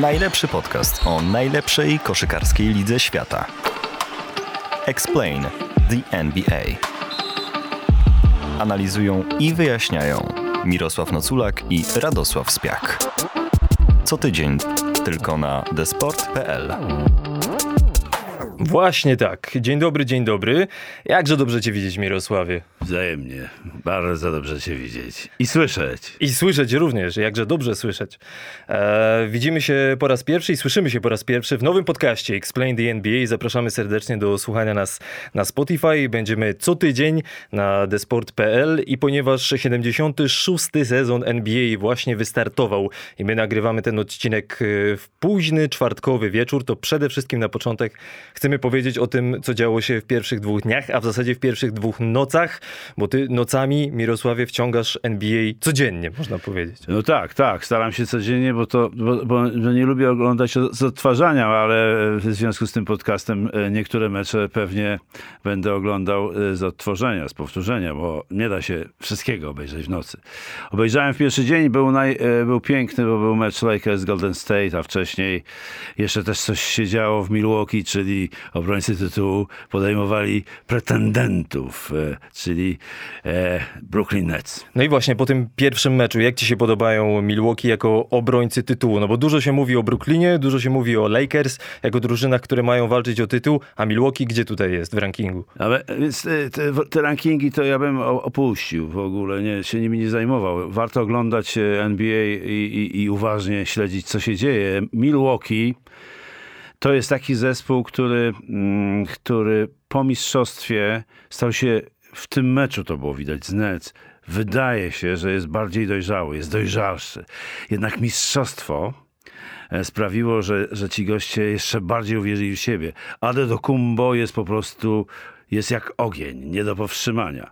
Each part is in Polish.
Najlepszy podcast o najlepszej koszykarskiej lidze świata. Explain the NBA. Analizują i wyjaśniają Mirosław Noculak i Radosław Spiak. Co tydzień tylko na desport.pl. Właśnie tak. Dzień dobry, dzień dobry. Jakże dobrze cię widzieć, Mirosławie. Wzajemnie. Bardzo dobrze cię widzieć. I słyszeć. I słyszeć również, jakże dobrze słyszeć. E, widzimy się po raz pierwszy i słyszymy się po raz pierwszy w nowym podcaście Explain the NBA. Zapraszamy serdecznie do słuchania nas na Spotify. Będziemy co tydzień na desport.pl i ponieważ 76. sezon NBA właśnie wystartował i my nagrywamy ten odcinek e, w późny czwartkowy wieczór, to przede wszystkim na początek chcemy powiedzieć o tym, co działo się w pierwszych dwóch dniach, a w zasadzie w pierwszych dwóch nocach, bo ty nocami, Mirosławie, wciągasz NBA codziennie, można powiedzieć. No tak, tak. Staram się codziennie, bo to bo, bo, nie lubię oglądać z odtwarzania, ale w związku z tym podcastem e, niektóre mecze pewnie będę oglądał e, z odtworzenia, z powtórzenia, bo nie da się wszystkiego obejrzeć w nocy. Obejrzałem w pierwszy dzień, był, naj, e, był piękny, bo był mecz Lakers Golden State, a wcześniej jeszcze też coś się działo w Milwaukee, czyli obrońcy tytułu podejmowali pretendentów, e, czyli e, Brooklyn Nets. No i właśnie po tym pierwszym meczu, jak ci się podobają Milwaukee jako obrońcy tytułu? No bo dużo się mówi o Brooklynie, dużo się mówi o Lakers jako drużynach, które mają walczyć o tytuł, a Milwaukee gdzie tutaj jest w rankingu? Ale więc te, te, rankingi to ja bym opuścił w ogóle, nie, się nimi nie zajmował. Warto oglądać e, NBA i, i, i uważnie śledzić, co się dzieje. Milwaukee to jest taki zespół, który, mm, który po mistrzostwie stał się, w tym meczu to było widać z Nets, wydaje się, że jest bardziej dojrzały, jest dojrzalszy. Jednak mistrzostwo e, sprawiło, że, że ci goście jeszcze bardziej uwierzyli w siebie. Kumbo jest po prostu jest jak ogień, nie do powstrzymania.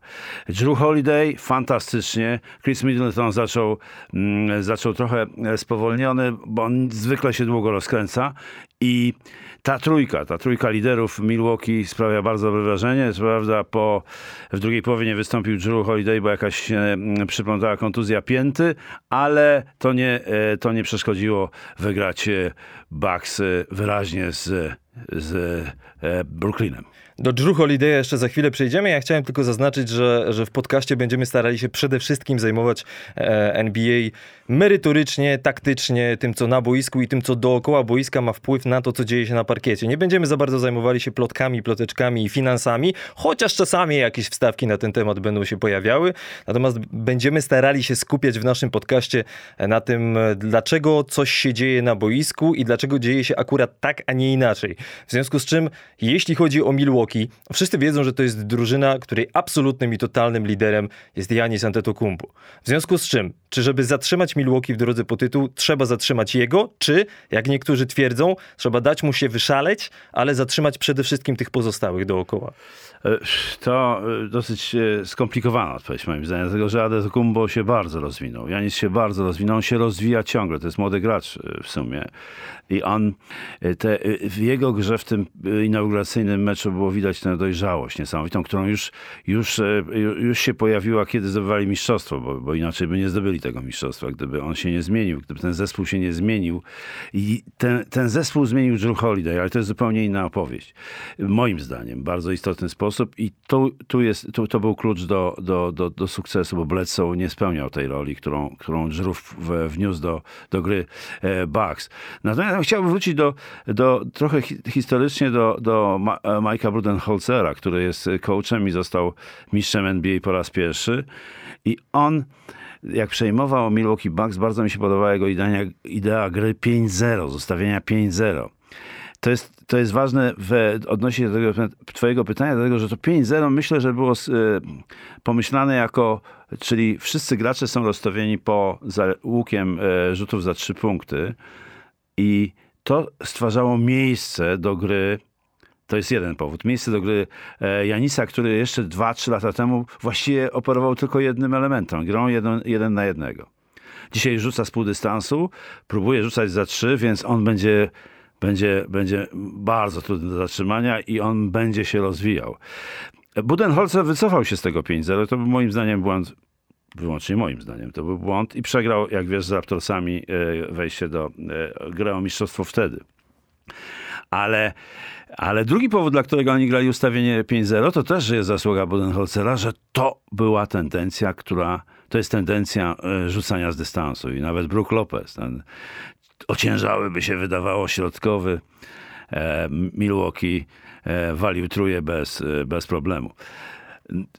Drew Holiday fantastycznie. Chris Middleton zaczął, mm, zaczął trochę spowolniony, bo on zwykle się długo rozkręca i ta trójka, ta trójka liderów Milwaukee sprawia bardzo dobre wrażenie. Co prawda po, w drugiej połowie nie wystąpił Drew Holiday, bo jakaś mm, przyplątała kontuzja pięty, ale to nie, e, to nie przeszkodziło wygrać e, Bucks e, wyraźnie z, z Brooklynem. Do Drew Holiday jeszcze za chwilę przejdziemy. Ja chciałem tylko zaznaczyć, że, że w podcaście będziemy starali się przede wszystkim zajmować e, NBA merytorycznie, taktycznie, tym co na boisku i tym co dookoła boiska ma wpływ na to, co dzieje się na parkiecie. Nie będziemy za bardzo zajmowali się plotkami, ploteczkami i finansami, chociaż czasami jakieś wstawki na ten temat będą się pojawiały. Natomiast będziemy starali się skupiać w naszym podcaście na tym, dlaczego coś się dzieje na boisku i dlaczego dzieje się akurat tak, a nie inaczej. W związku z czym, jeśli chodzi o Milwaukee, Milwaukee, wszyscy wiedzą, że to jest drużyna, której absolutnym i totalnym liderem jest Janis Antetokounmpo. W związku z czym, czy żeby zatrzymać Milwaukee w drodze po tytuł, trzeba zatrzymać jego, czy, jak niektórzy twierdzą, trzeba dać mu się wyszaleć, ale zatrzymać przede wszystkim tych pozostałych dookoła? E, to e, dosyć e, skomplikowana odpowiedź moim zdaniem, dlatego że Antetokounmpo się bardzo rozwinął. Janis się bardzo rozwinął, on się rozwija ciągle, to jest młody gracz w sumie. I on, te, w jego grze w tym inauguracyjnym meczu było widać tę dojrzałość niesamowitą, którą już, już, już się pojawiła, kiedy zdobywali mistrzostwo, bo, bo inaczej by nie zdobyli tego mistrzostwa, gdyby on się nie zmienił, gdyby ten zespół się nie zmienił. I ten, ten zespół zmienił Drew Holiday, ale to jest zupełnie inna opowieść. Moim zdaniem, bardzo istotny sposób i tu, tu jest, tu, to był klucz do, do, do, do sukcesu, bo Bledsoe nie spełniał tej roli, którą, którą Drew wniósł do, do gry e, Bucks. Natomiast chciałbym wrócić do, do trochę historycznie do, do Mike'a Budenholzera, który jest coachem i został mistrzem NBA po raz pierwszy. I on jak przejmował Milwaukee Bucks, bardzo mi się podobała jego idea, idea gry 5-0, zostawienia 5-0. To jest, to jest ważne w odnośnie do tego twojego pytania, dlatego że to 5-0 myślę, że było y, pomyślane jako, czyli wszyscy gracze są rozstawieni po za łukiem y, rzutów za trzy punkty i to stwarzało miejsce do gry to jest jeden powód. Miejsce do gry e, Janisa, który jeszcze 2-3 lata temu właściwie operował tylko jednym elementem. Grą jeden, jeden na jednego. Dzisiaj rzuca z pół dystansu, próbuje rzucać za trzy, więc on będzie, będzie, będzie bardzo trudny do zatrzymania i on będzie się rozwijał. Budenholzer wycofał się z tego 5-0. To był moim zdaniem błąd wyłącznie moim zdaniem. To był błąd i przegrał, jak wiesz, z Raptorsami e, wejście do e, gry o mistrzostwo wtedy. Ale, ale drugi powód, dla którego oni grali ustawienie 5-0, to też jest zasługa Budenholzera, że to była tendencja, która, to jest tendencja e, rzucania z dystansu. I nawet Brook Lopez, ten ociężały by się wydawało środkowy e, Milwaukee, e, walił truje bez, e, bez problemu.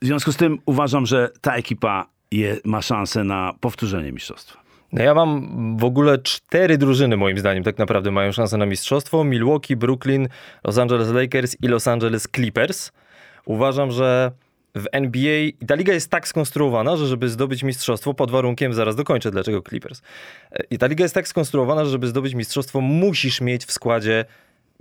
W związku z tym uważam, że ta ekipa je, ma szansę na powtórzenie mistrzostwa. No ja mam w ogóle cztery drużyny, moim zdaniem, tak naprawdę mają szansę na mistrzostwo. Milwaukee, Brooklyn, Los Angeles Lakers i Los Angeles Clippers. Uważam, że w NBA ta liga jest tak skonstruowana, że żeby zdobyć mistrzostwo, pod warunkiem, zaraz dokończę dlaczego Clippers. I ta liga jest tak skonstruowana, że żeby zdobyć mistrzostwo, musisz mieć w składzie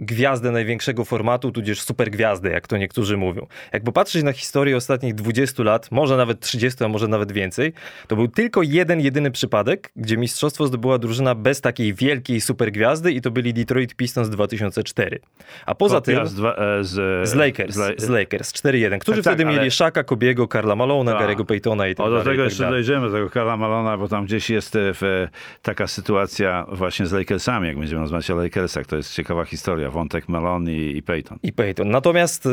gwiazdę największego formatu, tudzież supergwiazdę, jak to niektórzy mówią. Jak popatrzeć na historię ostatnich 20 lat, może nawet 30, a może nawet więcej, to był tylko jeden, jedyny przypadek, gdzie mistrzostwo zdobyła drużyna bez takiej wielkiej supergwiazdy i to byli Detroit Pistons 2004. A poza tym... z, dwa, e, z, Z Lakers, z, z Lakers 4-1, którzy Tak, tak, wtedy ale- mieli Shaka, Kobiego, Karla Malona, Tak. Gary'ego Paytona i tak O, do dalej. tego i tak jeszcze dalej. dojdziemy, do tego Karla Malona, bo tam gdzieś jest e, w, e, taka sytuacja właśnie z Lakersami, jak będziemy rozmawiać o Lakersach. To jest ciekawa historia. Wątek Malon i, Peyton. I Peyton. Natomiast, yy,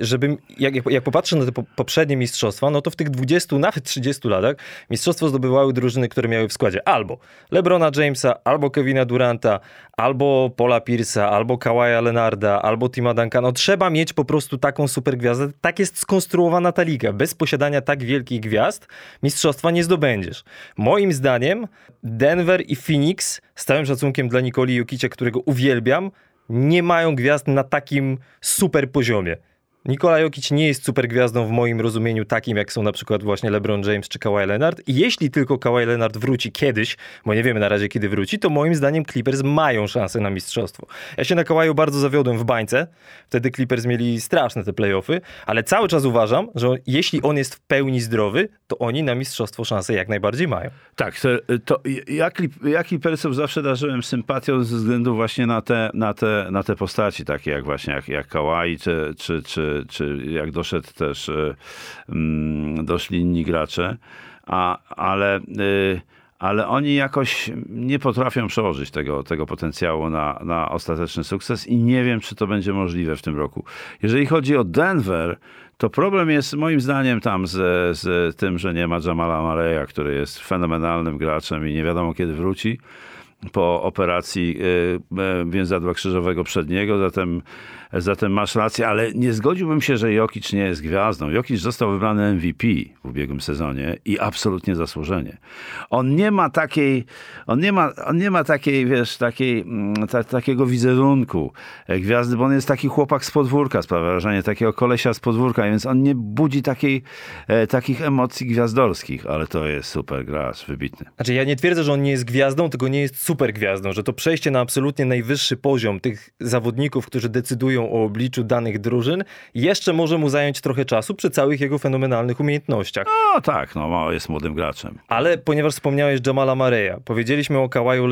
żeby, jak, jak- popatrzę na te po- poprzednie mistrzostwa, no to w tych 20, nawet 30 latach mistrzostwo zdobywały drużyny, które miały w składzie albo LeBrona Jamesa, albo Kevina Duranta, albo Paula Pierce'a, albo Kawaja Leonarda, albo Tima Duncana. No, trzeba mieć po prostu taką supergwiazdę. Tak jest skonstruowana ta liga. Bez posiadania tak wielkich gwiazd mistrzostwa nie zdobędziesz. Moim zdaniem Denver i Phoenix, z całym szacunkiem dla Nikoli Jokicia, którego uwielbiam, nie mają gwiazd na takim super poziomie. Nikola Jokic nie jest super gwiazdą w moim rozumieniu takim, jak są na przykład właśnie LeBron James czy Kawhi Leonard. I jeśli tylko Kawhi Leonard wróci kiedyś, bo nie wiemy na razie kiedy wróci, to moim zdaniem Clippers mają szansę na mistrzostwo. Ja się na Kawhi'u bardzo zawiodłem w bańce. Wtedy Clippers mieli straszne te playoffy, ale cały czas uważam, że jeśli on jest w pełni zdrowy, to oni na mistrzostwo szansę jak najbardziej mają. Tak, to, to ja, ja Clippersów zawsze darzyłem sympatią ze względu właśnie na te, na te, na te postaci, takie jak właśnie jak, jak Kawhi, czy, czy, czy, czy jak doszedł też, e, mm, doszli inni gracze, A, ale, y, ale oni jakoś nie potrafią przełożyć tego, tego potencjału na, na ostateczny sukces i nie wiem, czy to będzie możliwe w tym roku. Jeżeli chodzi o Denver, to problem jest moim zdaniem tam z, z tym, że nie ma Jamala Mareya, który jest fenomenalnym graczem i nie wiadomo kiedy wróci po operacji więzadła krzyżowego przedniego, zatem, zatem masz rację, ale nie zgodziłbym się, że Jokic nie jest gwiazdą. Jokic został wybrany MVP w ubiegłym sezonie i absolutnie zasłużenie. On nie ma takiej, on nie ma, on nie ma takiej, wiesz, takiej, mm, ta, takiego wizerunku e, gwiazdy, bo on jest taki chłopak z podwórka, sprawia wrażenie takiego kolesia z podwórka, więc on nie budzi takiej, e, takich emocji gwiazdorskich, ale to jest super gracz, wybitny. Znaczy ja nie twierdzę, że on nie jest gwiazdą, tylko nie jest super gwiazdą, że to przejście na absolutnie najwyższy poziom tych zawodników, którzy decydują o obliczu danych drużyn, jeszcze może mu zająć trochę czasu przy całych jego fenomenalnych umiejętnościach. No tak, no ma- jest młodym graczem. Ale ponieważ wspomniałeś Jamala Mareya, powiedzieliśmy o Kałaju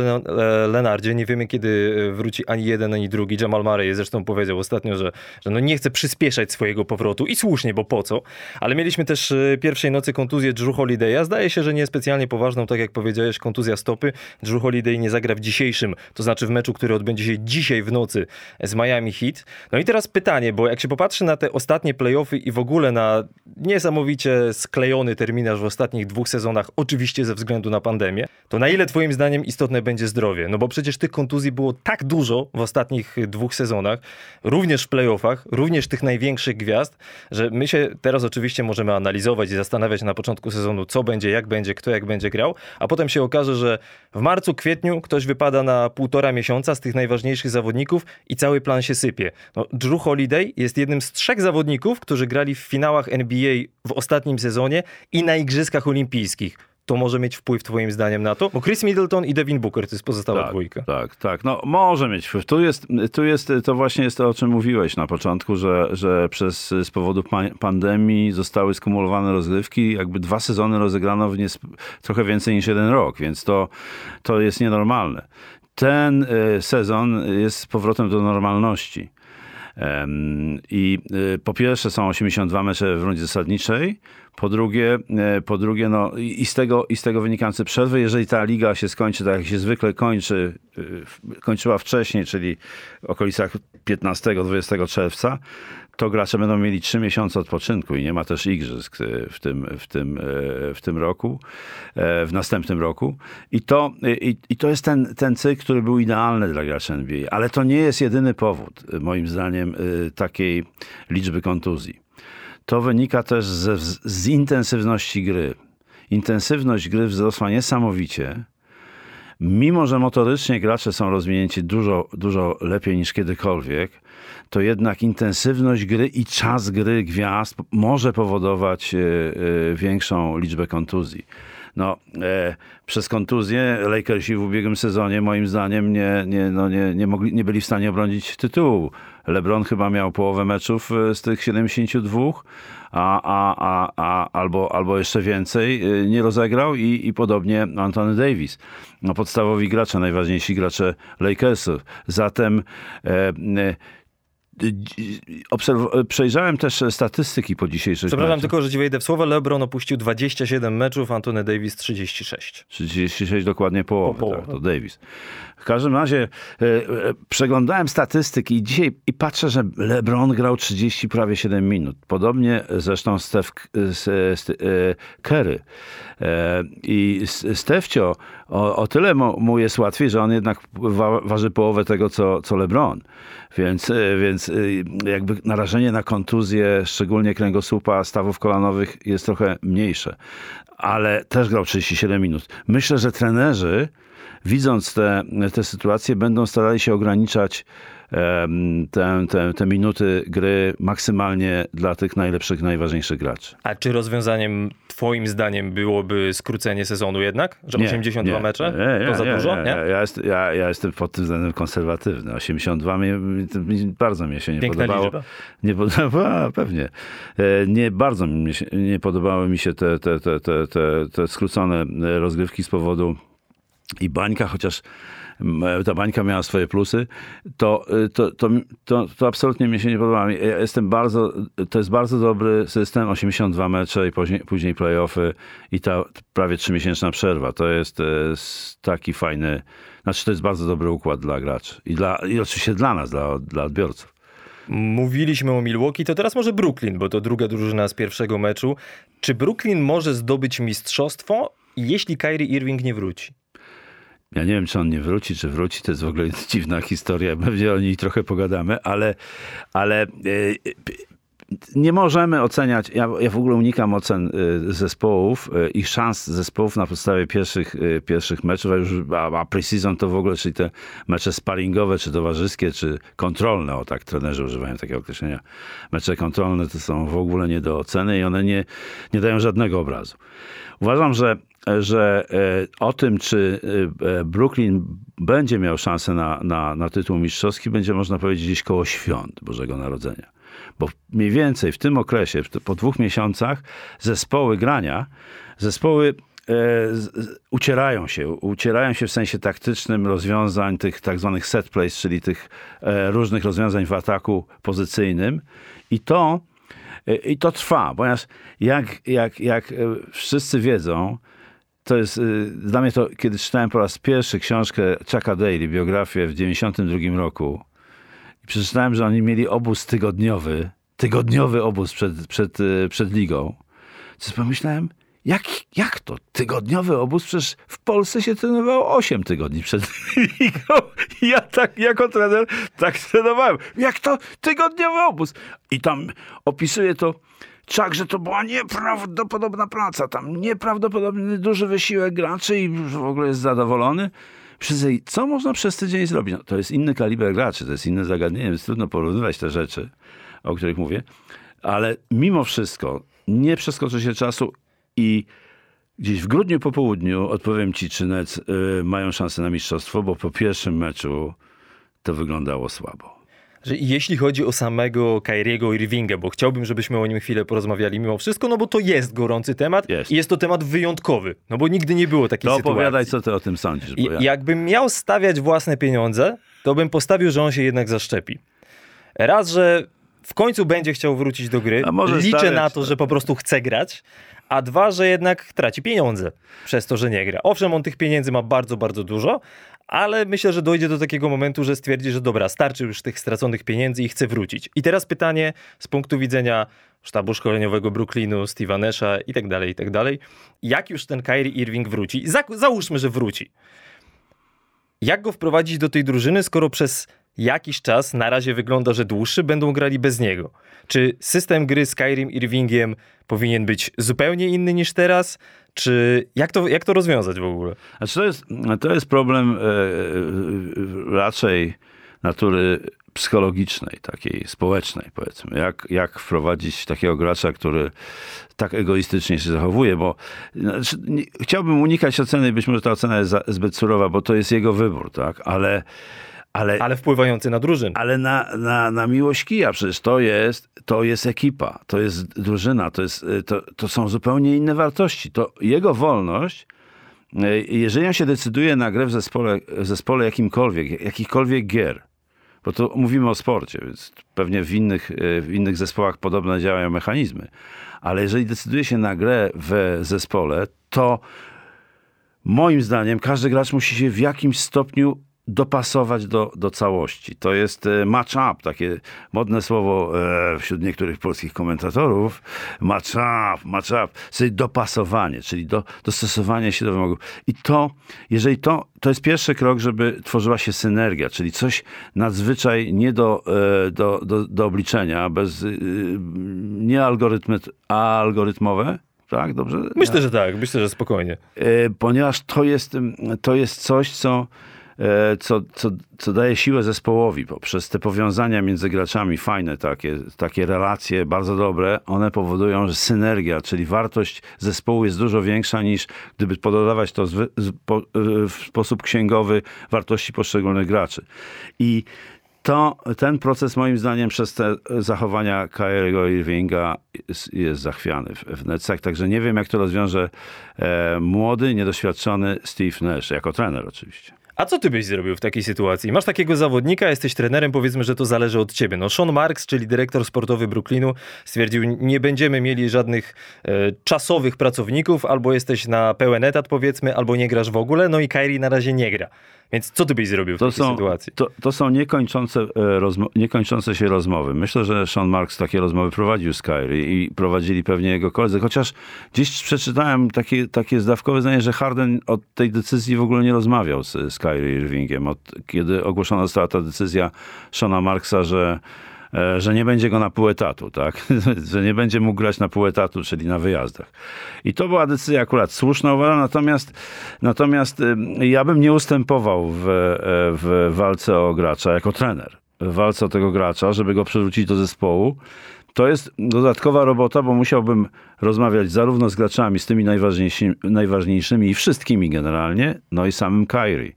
Lenardzie, nie wiemy kiedy e, wróci ani jeden, ani drugi. Jamal Murray zresztą powiedział ostatnio, że, że no nie chce przyspieszać swojego powrotu i słusznie, bo po co? Ale mieliśmy też e, pierwszej nocy kontuzję Drew Holiday'a. Zdaje się, że niespecjalnie poważną, tak jak powiedziałeś, kontuzja stopy. Drew Holiday nie zagra w dzisiejszym, to znaczy w meczu, który odbędzie się dzisiaj w nocy z Miami Heat. No i teraz pytanie, bo jak się popatrzy na te ostatnie playoffy i w ogóle na niesamowicie sklejony terminarz w ostatnich dwóch sezonach, oczywiście ze względu na pandemię, to na ile twoim zdaniem istotne będzie zdrowie? No bo przecież tych kontuzji było tak dużo w ostatnich dwóch sezonach, również w playoffach, również tych największych gwiazd, że my się teraz oczywiście możemy analizować i zastanawiać na początku sezonu, co będzie, jak będzie, kto jak będzie grał, a potem się okaże, że w marcu, kwietniu ktoś wypada na półtora miesiąca z tych najważniejszych zawodników i cały plan się sypie. No, Drew Holiday jest jednym z trzech zawodników, którzy grali w finałach NBA w ostatnim sezonie i na Igrzyskach Olimpijskich. To może mieć wpływ twoim zdaniem na to? Bo Chris Middleton i Devin Booker to jest pozostała tak, dwójka. Tak, tak. No może mieć wpływ. Tu jest, tu jest, to właśnie jest to, o czym mówiłeś na początku, że, że przez, z powodu pa- pandemii zostały skumulowane rozgrywki. Jakby dwa sezony rozegrano w nies- trochę więcej niż jeden rok, więc to, to jest nienormalne. Ten y, sezon jest powrotem do normalności. I y, po pierwsze są 82 mecze w rundzie zasadniczej, Po drugie, e, po drugie no, i z tego, i z tego wynikające przerwy, jeżeli ta liga się skończy tak jak się zwykle kończy, e, kończyła wcześniej, czyli w okolicach 15-20 czerwca, to gracze będą mieli trzy miesiące odpoczynku i nie ma też igrzysk e, w tym, w tym, w tym roku, w następnym roku. I to, i, i to jest ten, ten cykl, który był idealny dla graczy NBA, ale to nie jest jedyny powód, moim zdaniem, takiej liczby kontuzji to wynika też ze, z intensywności gry. Intensywność gry wzrosła niesamowicie. Mimo, że motorycznie gracze są rozwinięci dużo, dużo lepiej niż kiedykolwiek, to jednak intensywność gry i czas gry gwiazd może powodować e, e, większą liczbę kontuzji. No, e, przez kontuzję Lakersi w ubiegłym sezonie moim zdaniem nie, nie, no nie, nie, mogli, nie byli w stanie obronić tytułu. LeBron chyba miał połowę meczów e, z tych 72, a, a, a, a, albo, albo jeszcze więcej e, nie rozegrał i, i podobnie Anthony Davis. No, podstawowi gracze, najważniejsi gracze Lakersów. Zatem e, Obserw- przejrzałem też statystyki po dzisiejszych Przepraszam tylko, że ci wejdę w słowo. LeBron opuścił 27 meczów, Antony Davis 36. 36 dokładnie połowę, po tak, to Davis. W każdym razie e, e, przeglądałem statystyki i dzisiaj i patrzę, że LeBron grał 30 prawie 7 minut. Podobnie zresztą Steph e, Curry. E, I Stefcio o, o tyle mu, mu, jest łatwiej, że on jednak wa waży połowę tego, co, co LeBron. Więc, e, e, jakby narażenie na kontuzję, szczególnie kręgosłupa, stawów kolanowych jest trochę mniejsze. Ale też grał 37 minut. Myślę, że trenerzy, widząc te, te sytuacje, będą starali się ograniczać te, te, te minuty gry maksymalnie dla tych najlepszych, najważniejszych graczy. A czy rozwiązaniem twoim zdaniem byłoby skrócenie sezonu jednak? Że nie, 82 nie, mecze? Nie, to za dużo? Nie, Ja, jest, ja, ja, jestem pod tym względem konserwatywny. 82 mi, mi, bardzo mi się nie Piękna podobało. Liczba. Nie podobało, pewnie. E, nie bardzo mi się, nie podobały mi się te, te, te, te, te, te skrócone rozgrywki z powodu i bańka, chociaż ta bańka miała swoje plusy, to, y, to, to, to, to absolutnie mi się nie podoba. Ja jestem bardzo, to jest bardzo dobry system, 82 mecze i później, później playoffy i ta prawie trzymiesięczna przerwa. To jest, jest taki fajny, znaczy to jest bardzo dobry układ dla graczy i, dla, i oczywiście dla nas, dla, dla odbiorców. Mówiliśmy o Milwaukee, to teraz może Brooklyn, bo to druga drużyna z pierwszego meczu. Czy Brooklyn może zdobyć mistrzostwo, jeśli Kyrie Irving nie wróci? Ja nie wiem, czy on nie wróci, czy wróci. To jest w ogóle dziwna historia. Pewnie o niej trochę pogadamy, ale, ale e, nie możemy oceniać, ja, ja, w ogóle unikam ocen e, zespołów, e, ich szans zespołów na podstawie pierwszych, pierwszych meczów, a już a, a pre-season to w ogóle, czyli te mecze sparingowe, czy towarzyskie, czy kontrolne, o tak trenerzy używają takiego określenia. Mecze kontrolne to są w ogóle nie do oceny i one nie, nie dają żadnego obrazu. Uważam, że że e, o tym, czy e, Brooklyn będzie miał szansę na, na, na tytuł mistrzowski, będzie można powiedzieć gdzieś koło świąt Bożego Narodzenia. Bo mniej więcej w tym okresie, po dwóch miesiącach, zespoły grania, zespoły e, ucierają się, ucierają się w sensie taktycznym rozwiązań tych tak zwanych set plays, czyli tych różnych rozwiązań w ataku pozycyjnym. I to i to trwa, ponieważ jak, jak, jak wszyscy wiedzą, to jest, dla mnie to, kiedy czytałem po raz pierwszy książkę Chucka Daly, biografię w 92 roku i przeczytałem, że oni mieli obóz tygodniowy, tygodniowy obóz przed, przed, y, przed ligą, to pomyślałem, jak, jak to? Tygodniowy obóz? Przecież w Polsce się trenowało 8 tygodni przed ligą. Ja tak jako trener tak trenowałem. Jak to? Tygodniowy obóz. I tam opisuje to że to była nieprawdopodobna praca. Tam nieprawdopodobny duży wysiłek graczy i w ogóle jest zadowolony. Przyzej, co można przez tydzień zrobić? No, to jest inny kaliber graczy, to jest inne zagadnienie, więc trudno porównywać te rzeczy, o których mówię. Ale mimo wszystko nie przeskoczy się czasu i gdzieś w grudniu po południu odpowiem ci, czy Nets y, mają szansę na mistrzostwo, bo po pierwszym meczu to wyglądało słabo jeśli chodzi o samego Kairiego Irvinga, bo chciałbym, żebyśmy o nim chwilę porozmawiali mimo wszystko, no bo to jest gorący temat jest. i jest to temat wyjątkowy, no bo nigdy nie było takiej to sytuacji. opowiadaj, co ty o tym sądzisz. Ja... Jakbym miał stawiać własne pieniądze, to bym postawił, że on się jednak zaszczepi. Raz, że w końcu będzie chciał wrócić do gry. Liczę stawiać- na to, że po prostu chce grać. A dwa, że jednak traci pieniądze przez to, że nie gra. Owszem, on tych pieniędzy ma bardzo, bardzo dużo, ale myślę, że dojdzie do takiego momentu, że stwierdzi, że dobra, starczy już tych straconych pieniędzy i chce wrócić. I teraz pytanie z punktu widzenia sztabu szkoleniowego Brooklynu, Steve'a Nasha i tak dalej, i tak dalej. Jak już ten Kyrie Irving wróci? Za, załóżmy, że wróci. Jak go wprowadzić do tej drużyny, skoro przez jakiś czas, na razie wygląda, że dłuższy, będą grali bez niego? Czy system gry z Kyrim Irvingiem powinien być zupełnie inny niż teraz? Czy jak to, jak to rozwiązać w ogóle? Znaczy to, jest, to jest problem e, e, raczej natury psychologicznej, takiej społecznej powiedzmy. Jak, jak wprowadzić takiego gracza, który tak egoistycznie się zachowuje, bo znaczy, nie, chciałbym unikać oceny, być może ta ocena jest za, zbyt surowa, bo to jest jego wybór, tak? Ale, ale, Ale wpływający na drużynę. ale na, na, na miłość kija przecież to jest, to jest ekipa, to jest drużyna, to, jest, y, to, to są zupełnie inne wartości. To jego wolność, y, jeżeli on się decyduje na grę w zespole, w zespole jakimkolwiek, jakichkolwiek gier, bo to mówimy o sporcie, więc pewnie w innych, y, w innych zespołach podobne działają mechanizmy, ale jeżeli decyduje się na grę w zespole, to moim zdaniem każdy gracz musi się w jakimś stopniu dopasować do, do całości. To jest e, match up, takie modne słowo e, wśród niektórych polskich komentatorów. Match up, match up, czyli dopasowanie, czyli do, dostosowanie się do wymogów. I to, jeżeli to, to jest pierwszy krok, żeby tworzyła się synergia, czyli coś nadzwyczaj nie do, e, do, do, do obliczenia, bez, nie algorytmy, a algorytmowe, tak? Dobrze? Myślę, że tak, myślę, że spokojnie. Ponieważ to jest, to jest coś, co, co, co, co daje siłę zespołowi poprzez te powiązania między graczami, fajne takie, takie relacje, bardzo dobre, one powodują, że synergia, czyli wartość zespołu jest dużo większa niż gdyby pododawać to zwy, z, po, e, w sposób księgowy wartości poszczególnych graczy. I to, ten proces moim zdaniem przez te zachowania Kyriego Irvinga jest, jest zachwiany w, w Netsach, także nie wiem jak to rozwiąże e, młody, niedoświadczony Steve Nash, jako trener oczywiście. A co ty byś zrobił w takiej sytuacji? Masz takiego zawodnika, jesteś trenerem, powiedzmy, że to zależy od ciebie. No Sean Marks, czyli dyrektor sportowy Brooklynu, stwierdził, nie będziemy mieli żadnych e, czasowych pracowników, albo jesteś na pełen etat, powiedzmy, albo nie grasz w ogóle, no i Kyrie na razie nie gra. Więc co ty byś zrobił w To takiej są, sytuacji? to, to są niekończące, e, rozmo- niekończące się rozmowy. Myślę, że Sean Marks takie rozmowy prowadził z Kyrie i prowadzili pewnie jego koledzy, chociaż gdzieś przeczytałem takie, takie zdawkowe zdanie, że Harden od tej decyzji w ogóle nie rozmawiał z, z Kyrie Irvingiem. Od, kiedy ogłoszona została ta decyzja Seana Marksa, że e, że nie będzie go na pół etatu, tak? że nie będzie mógł grać na pół etatu, czyli na wyjazdach. I to była decyzja akurat słuszna, uważam, natomiast, natomiast ja bym nie ustępował w, e, w walce o gracza jako trener. W walce o tego gracza, żeby go przerzucić do zespołu. To jest dodatkowa robota, bo musiałbym rozmawiać zarówno z graczami, z tymi najważniejszymi, najważniejszymi i wszystkimi generalnie, no i samym Kyrie.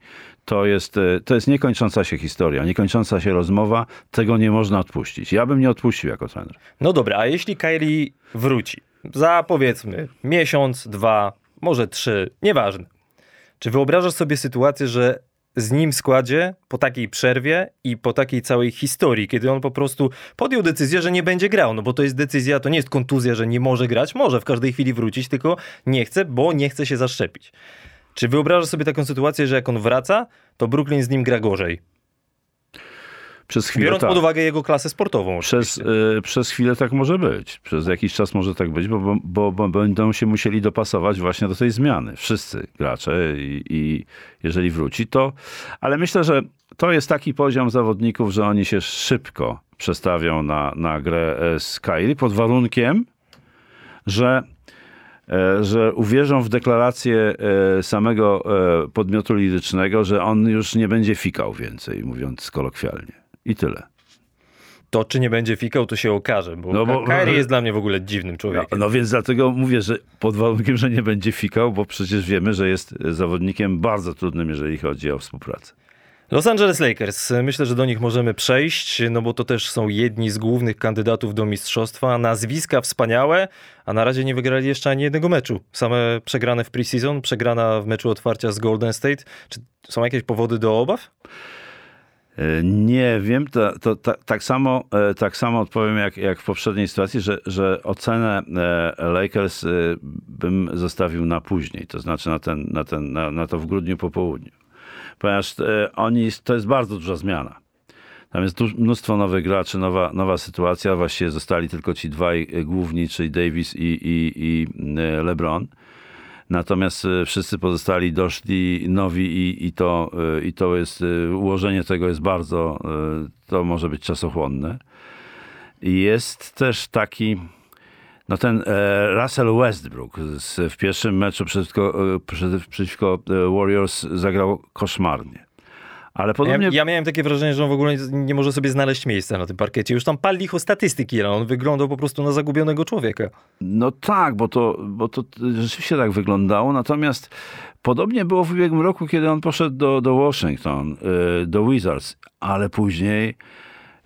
To jest, e, to jest niekończąca się historia, niekończąca się rozmowa. Tego nie można odpuścić. Ja bym nie odpuścił jako trener. No dobra, a jeśli Kyrie wróci za powiedzmy miesiąc, dwa, może trzy, nieważne. Czy wyobrażasz sobie sytuację, że z nim w składzie po takiej przerwie i po takiej całej historii, kiedy on po prostu podjął decyzję, że nie będzie grał, no bo to jest decyzja, to nie jest kontuzja, że nie może grać, może w każdej chwili wrócić, tylko nie chce, bo nie chce się zaszczepić. Czy wyobrażasz sobie taką sytuację, że jak on wraca, to Brooklyn z nim gra gorzej? Przez chwilę Biorąc tak. pod uwagę jego klasę sportową. Przez, y, przez chwilę tak może być. Przez jakiś czas może tak być, bo, bo, bo, będą się musieli dopasować właśnie do tej zmiany. Wszyscy gracze i, i jeżeli wróci, to... Ale myślę, że to jest taki poziom zawodników, że oni się szybko przestawią na, na grę e, z Kyrie pod warunkiem, że e, że uwierzą w deklarację e, samego e, podmiotu lirycznego, że on już nie będzie fikał więcej, mówiąc kolokwialnie. I tyle. To, czy nie będzie fikał, to się okaże, bo, No no bo- Kyrie jest dla mnie w ogóle dziwnym No, człowiekiem. no więc dlatego mówię, że pod warunkiem, że nie będzie fikał, bo przecież wiemy, że jest zawodnikiem bardzo trudnym, jeżeli chodzi o współpracę. Los Angeles Lakers, myślę, że do nich możemy przejść, no bo to też są jedni z głównych kandydatów do mistrzostwa. Nazwiska wspaniałe, a na razie nie wygrali jeszcze ani jednego meczu. Same przegrane w preseason, przegrana w meczu otwarcia z Golden State. Czy są jakieś powody do obaw? E, Nie wiem, to, to, ta- tak, samo, e, tak samo odpowiem jak, jak w poprzedniej sytuacji, że, że ocenę e, Lakers bym zostawił na później, to znaczy na, ten, na, ten, na, na to w grudniu po południu. Ponieważ oni, to jest bardzo duża zmiana. Tam jest mnóstwo nowych graczy, nowa, nowa sytuacja. Właściwie zostali tylko ci dwaj główni, czyli Davis i, i, i LeBron. Natomiast e, wszyscy pozostali doszli nowi i, i, to, e, i to jest, e, ułożenie tego jest bardzo, to może być czasochłonne. Jest też taki, no ten Russell Westbrook w pierwszym meczu przeciwko, przeciw- przeciwko Warriors zagrał koszmarnie. Ale Ja, podobnie... ja miałem takie wrażenie, że on w ogóle nie, może sobie znaleźć miejsca na tym parkiecie. Już tam pali ich o statystyki, ale on wyglądał po prostu na zagubionego człowieka. No tak, bo to, bo to rzeczywiście tak wyglądało. Natomiast podobnie było w ubiegłym roku, kiedy on poszedł do, do Washington, y, do Wizards, ale później,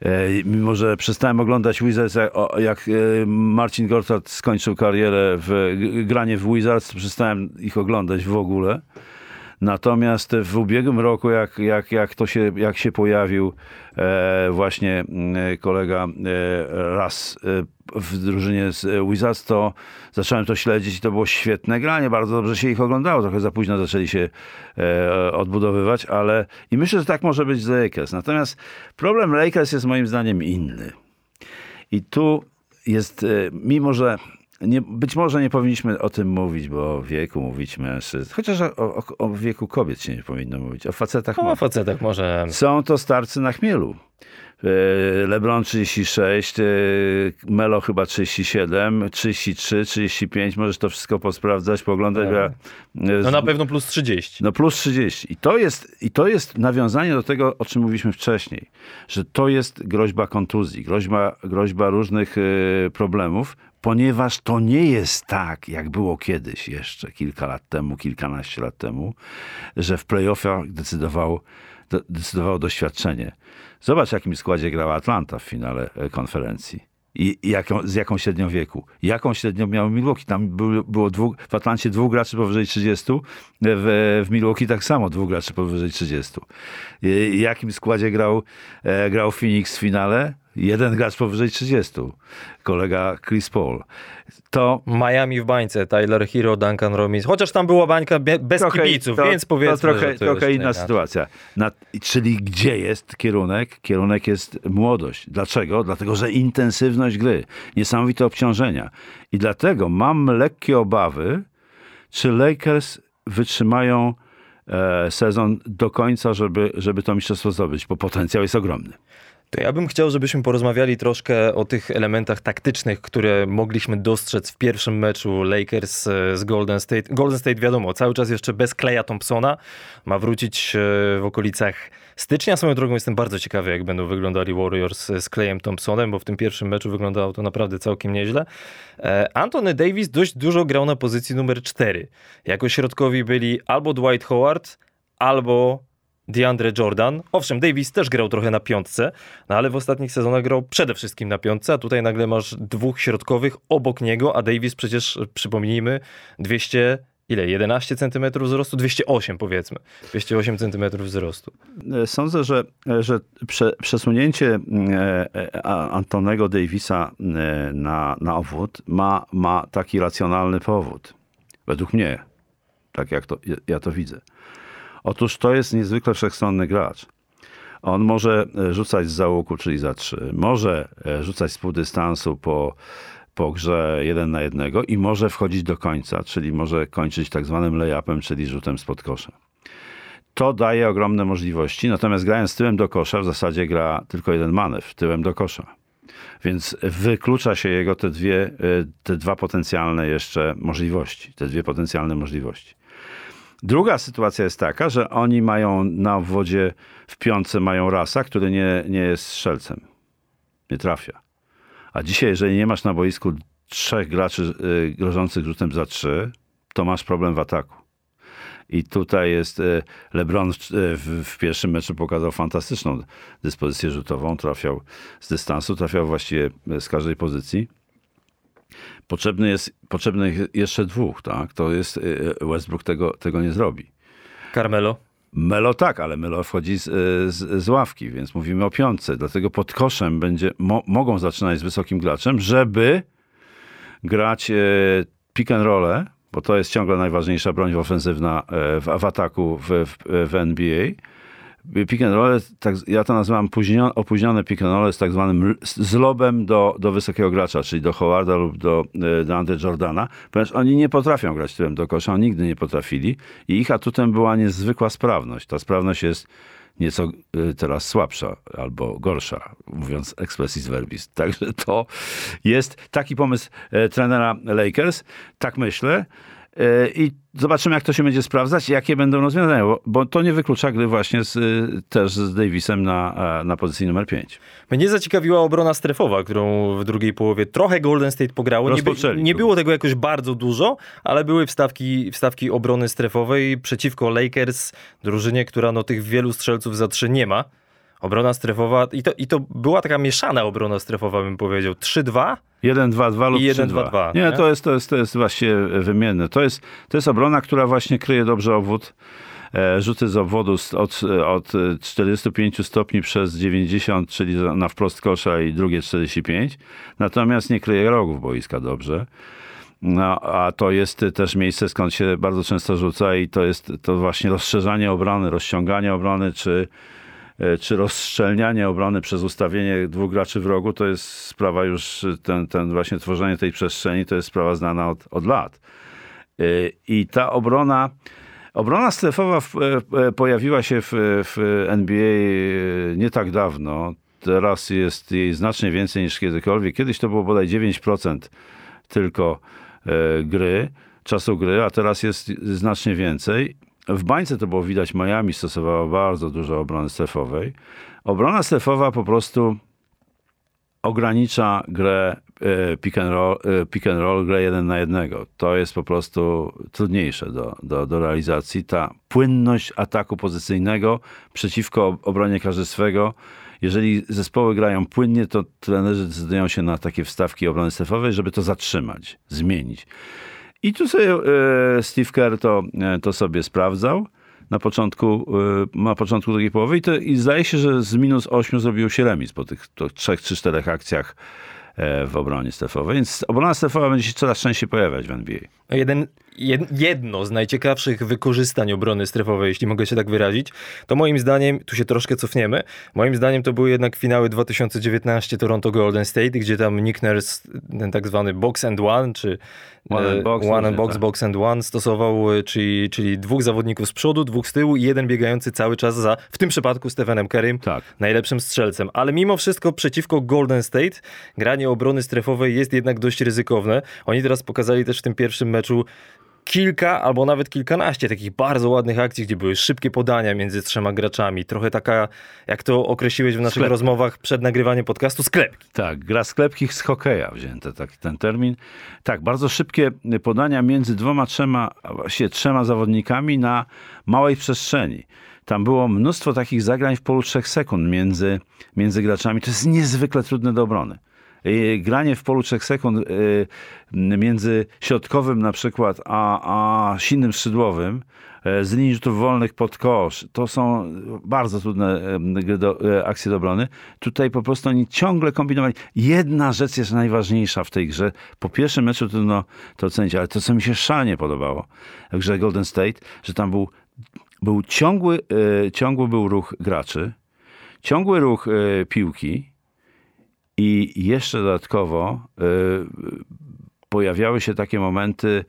y, mimo że przestałem oglądać Wizards, jak, y, Marcin Gortat skończył karierę w granie w Wizards, to przestałem ich oglądać w ogóle. Natomiast w ubiegłym roku, jak, jak, jak to się, jak się pojawił e, właśnie mm, kolega e, raz e, w drużynie z e, Wizards, to zacząłem to śledzić i to było świetne granie. Bardzo dobrze się ich oglądało. Trochę za późno zaczęli się e, odbudowywać, ale i myślę, że tak może być z Lakers. Natomiast problem Lakers jest moim zdaniem inny. I tu jest, e, mimo że nie, być może nie powinniśmy o tym mówić, bo o wieku mówić mężczyzn, chociaż o, o, o wieku kobiet się nie powinno mówić, o facetach No, o facetach może... Są to starcy na chmielu. E, LeBron 36, e, Melo chyba 37, 33, 35, możesz to wszystko posprawdzać, e, No z- na pewno plus 30. no plus 30. I to, jest, I to jest nawiązanie do tego, o czym mówiliśmy wcześniej, że to jest groźba kontuzji, groźba, groźba różnych problemów, ponieważ to nie jest tak, jak było kiedyś jeszcze, kilka lat temu, kilkanaście lat temu, że w playoffach decydowało, de- decydowało doświadczenie. Zobacz, w jakim składzie grała Atlanta w finale e, konferencji. I z jaką średnią wieku? Jaką średnią miał Milwaukee? Tam było, było dwóch, w Atlancie dwóch graczy powyżej 30, w, w Milwaukee tak samo dwóch graczy powyżej 30. I jakim składzie grał, e, grał Phoenix w finale? Jeden gracz powyżej 30. Kolega Chris Paul. To Miami w bańce, Tyler Hero, Duncan Robinson. Chociaż tam była bańka be- bez kibiców, to, więc powiedzmy, to trochę, to trochę inna sytuacja. Na, czyli gdzie jest kierunek? Kierunek jest młodość. Dlaczego? Dlatego, że intensywność gry, niesamowite obciążenia. I dlatego mam lekkie obawy, czy Lakers wytrzymają e, sezon do końca, żeby, żeby to mistrzostwo zdobyć, bo potencjał jest ogromny. To ja bym chciał, żebyśmy porozmawiali troszkę o tych elementach taktycznych, które mogliśmy dostrzec w pierwszym meczu Lakers e, z Golden State. Golden State wiadomo, cały czas jeszcze bez Kleja Thompsona. Ma wrócić e, w okolicach stycznia. Swoją drogą jestem bardzo ciekawy, jak będą wyglądali Warriors z Klejem Thompsonem, bo w tym pierwszym meczu wyglądało to naprawdę całkiem nieźle. E, Anthony Davis dość dużo grał na pozycji numer 4. Jako środkowi byli albo Dwight Howard, albo DeAndre Jordan. Owszem, Davis też grał trochę na piątce, no ale w ostatnich sezonach grał przede wszystkim na piątce, a tutaj nagle masz dwóch środkowych obok niego, a Davis przecież, przypomnijmy, 200, ile, 11 cm wzrostu? 208 powiedzmy. 208 cm wzrostu. E, Sądzę, że, że prze, przesunięcie e, e, Antonego Davisa e, na, na obwód ma, ma taki racjonalny powód. Według mnie. Tak jak to, ja to widzę. Otóż to jest niezwykle wszechstronny gracz. On może e, rzucać z załuku, czyli za trzy. Może e, rzucać z półdystansu po, po grze jeden na jednego i może wchodzić do końca, czyli może kończyć tak zwanym lay-upem, czyli rzutem spod kosza. To daje ogromne możliwości, natomiast grając tyłem do kosza w zasadzie gra tylko jeden manewr, tyłem do kosza. Więc wyklucza się jego te dwie, e, te dwa potencjalne jeszcze możliwości, te dwie potencjalne możliwości. Druga sytuacja jest taka, że oni mają na obwodzie w piątce mają rasa, który nie, nie jest strzelcem. Nie trafia. A dzisiaj, jeżeli nie masz na boisku trzech graczy y, grożących rzutem za trzy, to masz problem w ataku. I tutaj jest y, LeBron w, w, w pierwszym meczu pokazał fantastyczną dyspozycję rzutową. Trafiał z dystansu, trafiał właściwie z każdej pozycji. Potrzebny jest potrzebnych jeszcze dwóch, tak? To jest y, Westbrook tego, tego nie zrobi. Carmelo. Melo tak, ale Melo wchodzi z, z, z ławki, więc mówimy o piątce. Dlatego pod koszem będzie, mo, mogą zaczynać z wysokim graczem, żeby grać e, pick and roll, bo to jest ciągle najważniejsza broń ofensywna w, w ataku w, w, w NBA pick and roll, tak, ja to nazywam opóźnione, pick and roll z tak zwanym zlobem do, do wysokiego gracza, czyli do Howarda lub do, e, do Andre Jordana, ponieważ oni nie potrafią grać tyłem do kosza, oni nigdy nie potrafili i ich atutem była niezwykła sprawność. Ta sprawność jest nieco e, teraz słabsza albo gorsza, mówiąc expressis verbis. Także to jest taki pomysł e, trenera Lakers, tak myślę. I zobaczymy, jak to się będzie sprawdzać, jakie będą rozwiązania, bo, bo to nie wyklucza gry właśnie z, też z Davisem na, na pozycji numer 5. Mnie zaciekawiła obrona strefowa, którą w drugiej połowie trochę Golden State pograło. Nie, nie było tego jakoś bardzo dużo, ale były wstawki, wstawki obrony strefowej przeciwko Lakers, drużynie, która no, tych wielu strzelców za trzy nie ma. Obrona strefowa, i to, i to była taka mieszana obrona strefowa, bym powiedział. 3-2 1-2-2 lub 1-2-2. Nie, nie, To, jest, to, jest, to jest właśnie wymienne. To jest, to jest obrona, która właśnie kryje dobrze obwód. E, rzuty z obwodu od, od 45 stopni przez 90, czyli na wprost kosza i drugie 45. Natomiast nie kryje rogów boiska dobrze. No, a to jest też miejsce, skąd się bardzo często rzuca i to jest to właśnie rozszerzanie obrony, rozciąganie obrony, czy E, czy rozszczelnianie obrony przez ustawienie dwóch graczy w rogu, to jest sprawa już, ten, ten właśnie tworzenie tej przestrzeni, to jest sprawa znana od, od lat. E, I ta obrona, obrona strefowa w, e, pojawiła się w, w NBA nie tak dawno. Teraz jest jej znacznie więcej niż kiedykolwiek. Kiedyś to było bodaj 9% tylko gry, czasu gry, a teraz jest znacznie więcej. W bańce to było widać, Miami stosowała bardzo dużo obrony strefowej. Obrona strefowa po prostu ogranicza grę e, pick and roll, e, pick and roll grę jeden na jednego. To jest po prostu trudniejsze do, do, do realizacji. Ta płynność ataku pozycyjnego przeciwko obronie karzystwego. Jeżeli zespoły grają płynnie, to trenerzy decydują się na takie wstawki obrony strefowej, żeby to zatrzymać, zmienić. I tu sobie e, Steve Kerr to, e, to sobie sprawdzał na początku, e, na początku drugiej połowy i, to, i zdaje się, że z minus 8 zrobił się remis po tych trzech czy czterech akcjach w obronie strefowej. Więc obrona strefowa będzie się coraz częściej pojawiać w NBA. Jeden, jedno z najciekawszych wykorzystań obrony strefowej, jeśli mogę się tak wyrazić, to moim zdaniem, tu się troszkę cofniemy, moim zdaniem to były jednak finały 2019 Toronto Golden State, gdzie tam Nick Nurse, ten tak zwany box and one, czy one and box, one and box, tak. box and one stosował, e, czyli, czyli dwóch zawodników z przodu, dwóch z tyłu i jeden biegający cały czas za, w tym przypadku Stephenem Kerrym, tak. najlepszym strzelcem. Ale mimo wszystko przeciwko Golden State granie obrony strefowej jest jednak dość ryzykowne. Oni teraz pokazali też w tym pierwszym meczu kilka albo nawet kilkanaście takich bardzo ładnych akcji, gdzie były szybkie podania między trzema graczami. Trochę taka, jak to określiłeś w naszych Sklep. rozmowach przed nagrywaniem podcastu, sklepki. Tak, gra sklepki z hokeja wzięte tak, ten termin. Tak, bardzo szybkie podania między dwoma, trzema, właściwie trzema zawodnikami na małej przestrzeni. Tam było mnóstwo takich zagrań w polu trzech sekund między, między graczami. To jest niezwykle trudne do obrony. Y, granie w polu 3 sekund y, między środkowym na przykład a, a silnym skrzydłowym y, z linii rzutów wolnych pod kosz. To są bardzo trudne do, akcje do obrony. Tutaj po prostu oni ciągle kombinowali. Jedna rzecz jest najważniejsza w tej grze. Po pierwszym meczu trudno to ocenić, ale to, co mi się szalenie podobało w grze Golden State, że tam był, był ciągły, ciągły był ruch graczy, ciągły ruch piłki, i jeszcze dodatkowo y, pojawiały się takie momenty,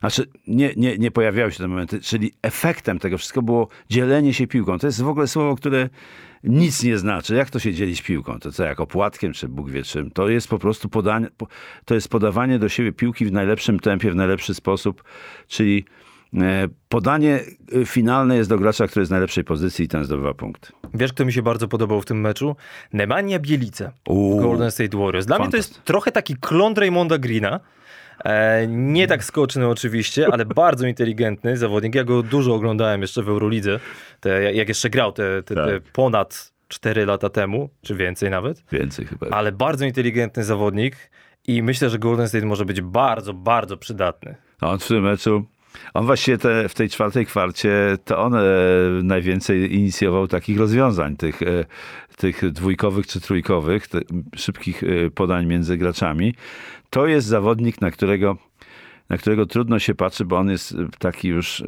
znaczy nie, nie, nie pojawiały się te momenty, czyli efektem tego wszystkiego było dzielenie się piłką. To jest w ogóle słowo, które nic nie znaczy. Jak to się dzielić piłką? To co, jako płatkiem, czy Bóg wie czym? To jest po prostu podanie, to jest podawanie do siebie piłki w najlepszym tempie, w najlepszy sposób, czyli podanie e, finalne jest do gracza, który jest w najlepszej pozycji i ten zdobywa punkt. Wiesz, kto mi się bardzo podobał w tym meczu? Nemanja Bielica w Golden State Warriors. Dla mnie to jest trochę taki klon Raymonda Greena. E, nie tak skoczny oczywiście, ale bardzo inteligentny zawodnik. Ja go dużo oglądałem jeszcze w Eurolidze, te, jak jeszcze grał te, te, tak. te ponad 4 lata temu, czy więcej nawet. Więcej chyba. Ale bardzo inteligentny zawodnik i myślę, że Golden State może być bardzo, bardzo przydatny. A on w tym meczu On właściwie te, w tej czwartej kwarcie to on e, najwięcej inicjował takich rozwiązań, tych, e, tych dwójkowych czy trójkowych, te, szybkich e, podań między graczami. To jest zawodnik, na którego na którego trudno się patrzy, bo on jest taki już,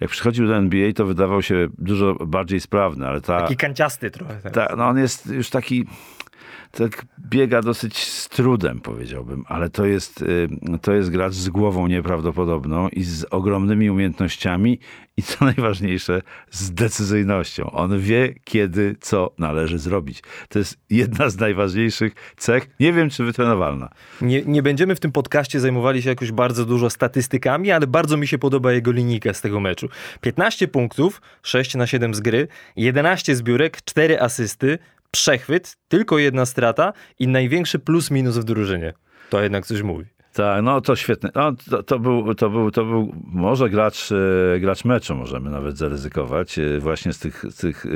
jak przychodził do NBA, to wydawał się dużo bardziej sprawny, ale ta... Taki kanciasty trochę. Ta, no on jest już taki tak biega dosyć z trudem, powiedziałbym, ale to jest, y, to jest gracz z głową nieprawdopodobną i z ogromnymi umiejętnościami i co najważniejsze, z decyzyjnością. On wie, kiedy, co należy zrobić. To jest jedna z najważniejszych cech, nie wiem czy wytrenowalna. Nie, nie będziemy w tym podcaście zajmowali się jakoś bardzo dużo statystykami, ale bardzo mi się podoba jego linijka z tego meczu. 15 punktów, 6 na 7 z gry, 11 zbiórek, 4 asysty, przechwyt, tylko jedna strata i największy plus minus w drużynie. To jednak coś mówi. Tak, no to świetne. No, to, to, był, to, był, to był może gracz, e, gracz meczu, możemy nawet zaryzykować e, właśnie z, tych, z, tych,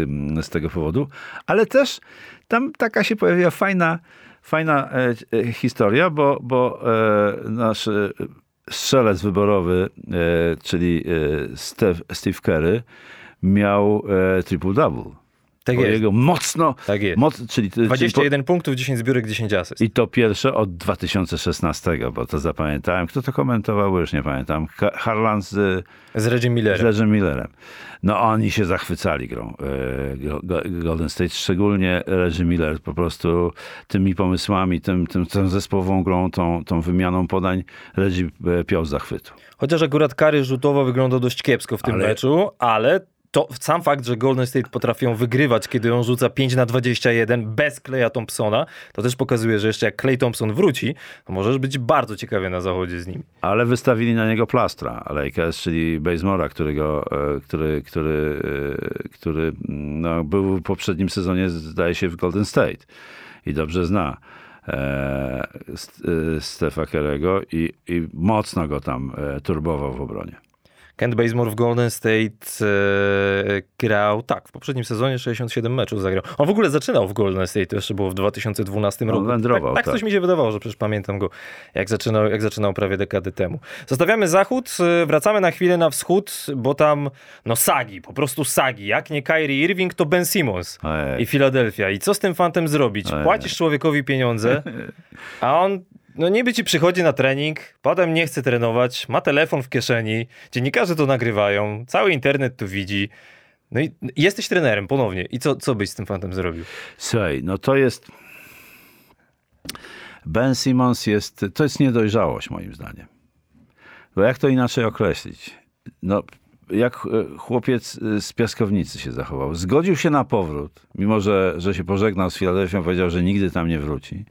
z tego powodu, ale też tam taka się pojawiła fajna, fajna e, historia, bo, bo nasz strzelec wyborowy, czyli Steve, Steve miał triple-double. Tak jest. Jego mocno. Tak jest. Moc, czyli, 21 czyli po, punktów, 10 zbiórek, 10 asyst. I to pierwsze od 2016, bo to zapamiętałem. Kto to komentował, już nie pamiętam. Harlan z, z Reggie Millerem. Z Reggie Millerem. No oni się zachwycali grą. E, Golden State, szczególnie Reggie Miller po prostu tymi pomysłami, tym, tym, tą zespołową grą, tą, tą wymianą podań Reggie e, piął z zachwytu. Chociaż akurat kary rzutowo wygląda dość kiepsko w tym ale... meczu, ale to sam fakt, że Golden State potrafią wygrywać, kiedy on rzuca 5 na 21 bez Kleja Thompsona, to też pokazuje, że jeszcze jak Clay Thompson wróci, to możesz być bardzo ciekawy na zachodzie z nim. Ale wystawili na niego plastra Lakers, czyli Bazemora, którego, e, który, który, e, który no, był w poprzednim sezonie, zdaje się, w Golden State i dobrze zna. E, Stefa Kerego i, i mocno go tam turbował w obronie. Kent Bazemore w Golden State e, grał, tak, w poprzednim sezonie 67 meczów zagrał. On w ogóle zaczynał w Golden State, to jeszcze było w 2012 roku. On wędrował, tak, tak, tak coś mi się wydawało, że przecież pamiętam go, jak zaczynał, jak zaczynał prawie dekady temu. Zostawiamy zachód, e, wracamy na chwilę na wschód, bo tam, no sagi, po prostu sagi. Jak nie Kyrie Irving, to Ben Simmons Ojej. i Philadelphia. I co z tym fantem zrobić? Ojej. Płacisz człowiekowi pieniądze, a on no niby ci przychodzi na trening, potem nie chce trenować, ma telefon w kieszeni, dziennikarze to nagrywają, cały internet to widzi. No i jesteś trenerem ponownie. I co, co byś z tym fantem zrobił? Słuchaj, no to jest... Ben Simmons jest... To jest niedojrzałość moim zdaniem. Bo jak to inaczej określić? No, jak e, chłopiec z piaskownicy się zachował. Zgodził się na powrót, mimo że, że się pożegnał z Filadelfią, powiedział, że nigdy tam nie wróci.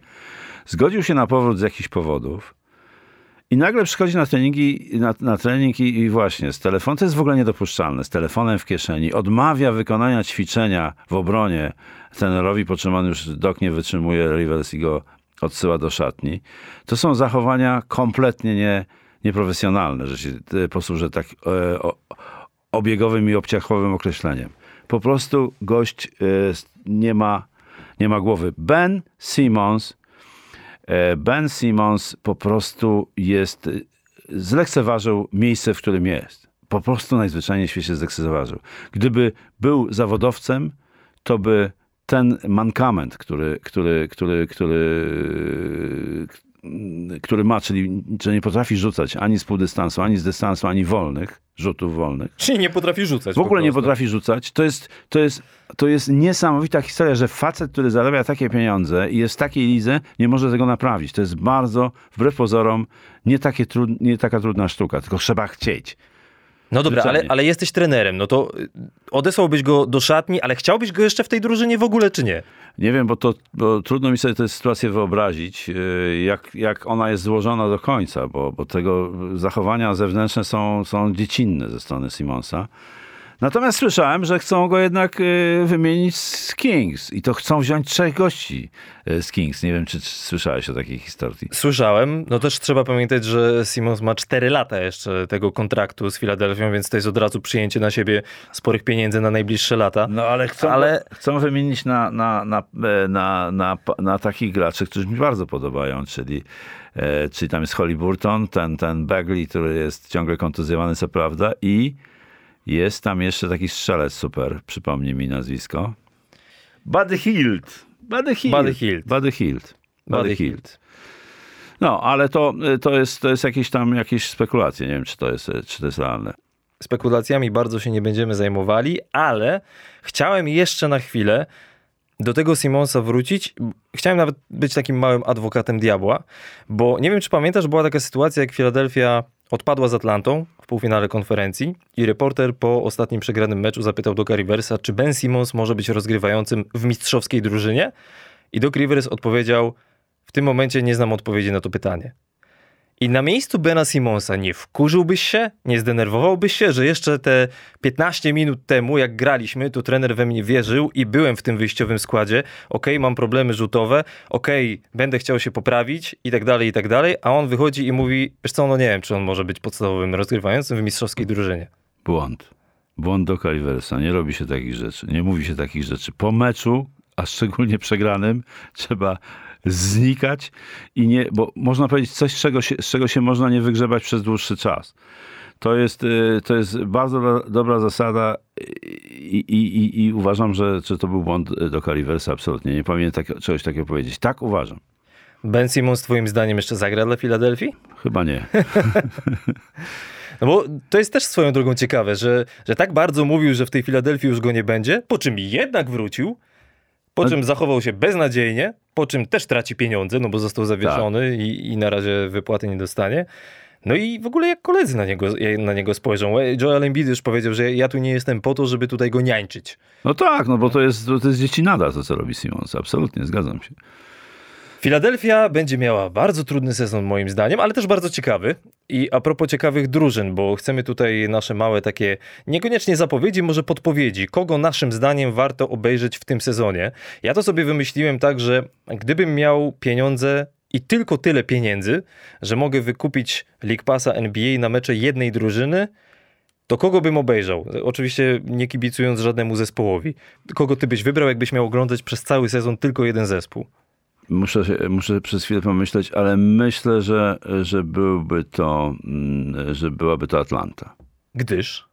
Zgodził się na powrót z jakichś powodów. I nagle przychodzi na treningi, na, na trening i, i, właśnie z telefonem, to jest w ogóle niedopuszczalne, z telefonem w kieszeni, odmawia wykonania ćwiczenia w obronie trenerowi, po czym on już dok nie wytrzymuje, Rivers i go odsyła do szatni. To są zachowania kompletnie nie, nieprofesjonalne, że się e, posłużę tak e, o, obiegowym i obciachowym określeniem. Po prostu gość e, nie ma, nie ma głowy. Ben Simmons ben Simmons po prostu jest, e, zlekceważył miejsce, w którym jest. Po prostu najzwyczajniej w świecie zlekceważył. Gdyby był zawodowcem, to by ten mankament, który, który, który, który, który ma, czyli że nie potrafi rzucać ani z półdystansu, ani z dystansu, ani wolnych, rzutów wolnych. Czyli nie potrafi rzucać. W ogóle nie potrafi rzucać. To jest, to, jest, to jest niesamowita historia, że facet, który zarabia takie pieniądze i jest w takiej lidze, nie może tego naprawić. To jest bardzo, wbrew pozorom, nie, takie trud, nie taka trudna sztuka, tylko trzeba chcieć. No dobra, ale, ale jesteś trenerem, no to y, odesłałbyś go do szatni, ale chciałbyś go jeszcze w tej drużynie w ogóle, czy nie? Nie wiem, bo to bo trudno mi sobie tę sytuację wyobrazić, y, jak, jak ona jest złożona do końca, bo, bo tego zachowania zewnętrzne są, są dziecinne ze strony Simonsa. Natomiast słyszałem, że chcą go jednak y, wymienić z Kings i to chcą wziąć trzech gości y, z Kings. Nie wiem, czy słyszałeś o takiej historii. Słyszałem. No też trzeba pamiętać, że Simons ma 4 lata jeszcze tego kontraktu z Filadelfią, więc to jest od razu przyjęcie na siebie sporych pieniędzy na najbliższe lata. No ale chcą, Ale- chcą wymienić na, na, na, e, na, na, na takich graczy, którzy mi bardzo podobają, czyli, e, czyli tam jest Holly Burton, ten, ten Bagley, który jest ciągle kontuzjowany, co prawda, i jest tam jeszcze taki strzelec super, przypomnij mi nazwisko. Buddy Hield. Buddy Hield. Buddy Hield. Buddy Hield. Buddy Hield. No, ale to, to, jest, to jest jakieś tam jakieś spekulacje. Nie wiem, czy to jest, czy to jest realne. Spekulacjami bardzo się nie będziemy zajmowali, ale chciałem jeszcze na chwilę do tego Simonsa wrócić. Chciałem nawet być takim małym adwokatem diabła, bo nie wiem, czy pamiętasz, była taka sytuacja, jak Philadelphia odpadła z Atlantą w półfinale konferencji i reporter po ostatnim przegranym meczu zapytał Doka Riversa, czy Ben Simmons może być rozgrywającym w mistrzowskiej drużynie? I Doc Rivers odpowiedział, w tym momencie nie znam odpowiedzi na to pytanie. I na miejscu Bena Simonsa nie wkurzyłbyś się, nie zdenerwowałbyś się, że jeszcze te 15 minut temu, jak graliśmy, to trener we mnie wierzył i byłem w tym wyjściowym składzie. Okej, mam problemy rzutowe, okej, będę chciał się poprawić i tak dalej, i tak dalej, a on wychodzi i mówi, wiesz co, no nie wiem, czy on może być podstawowym rozgrywającym w mistrzowskiej drużynie. Błąd. Błąd do Caliversa. Nie robi się takich rzeczy. Nie mówi się takich rzeczy. Po meczu, a szczególnie przegranym, trzeba znikać i nie, bo można powiedzieć coś, z czego się, z czego się można nie wygrzebać przez dłuższy czas. To jest, y, to jest bardzo do- dobra zasada i, i, i, uważam, że, że to był błąd do Caliversa absolutnie. Nie powinien tak, czegoś takiego powiedzieć. Tak uważam. Ben Simmons twoim zdaniem jeszcze zagra dla Filadelfii? Chyba nie. No bo to jest też swoją drogą ciekawe, że, że tak bardzo mówił, że w tej Filadelfii już go nie będzie, po czym jednak wrócił, po czym zachował się beznadziejnie, po czym też traci pieniądze, no bo został zawieszony i, i na razie wypłaty nie dostanie. No i w ogóle jak koledzy na niego, na niego spojrzą. Joel Embiid już powiedział, że ja tu nie jestem po to, żeby tutaj go niańczyć. No tak, no bo to jest, to jest dziecinada to, co robi Simons. Absolutnie, zgadzam się. Filadelfia będzie miała bardzo trudny sezon moim zdaniem, ale też bardzo ciekawy. I a propos ciekawych drużyn, bo chcemy tutaj nasze małe takie, niekoniecznie zapowiedzi, może podpowiedzi, kogo naszym zdaniem warto obejrzeć w tym sezonie. Ja to sobie wymyśliłem tak, że gdybym miał pieniądze i tylko tyle pieniędzy, że mogę wykupić League Passa NBA na mecze jednej drużyny, to kogo bym obejrzał? Oczywiście nie kibicując żadnemu zespołowi. Kogo ty byś wybrał, jakbyś miał oglądać przez cały sezon tylko jeden zespół? Muszę, muszę przez chwilę pomyśleć, ale myślę, że, że byłby to, mm, że byłaby to Atlanta. Gdyż?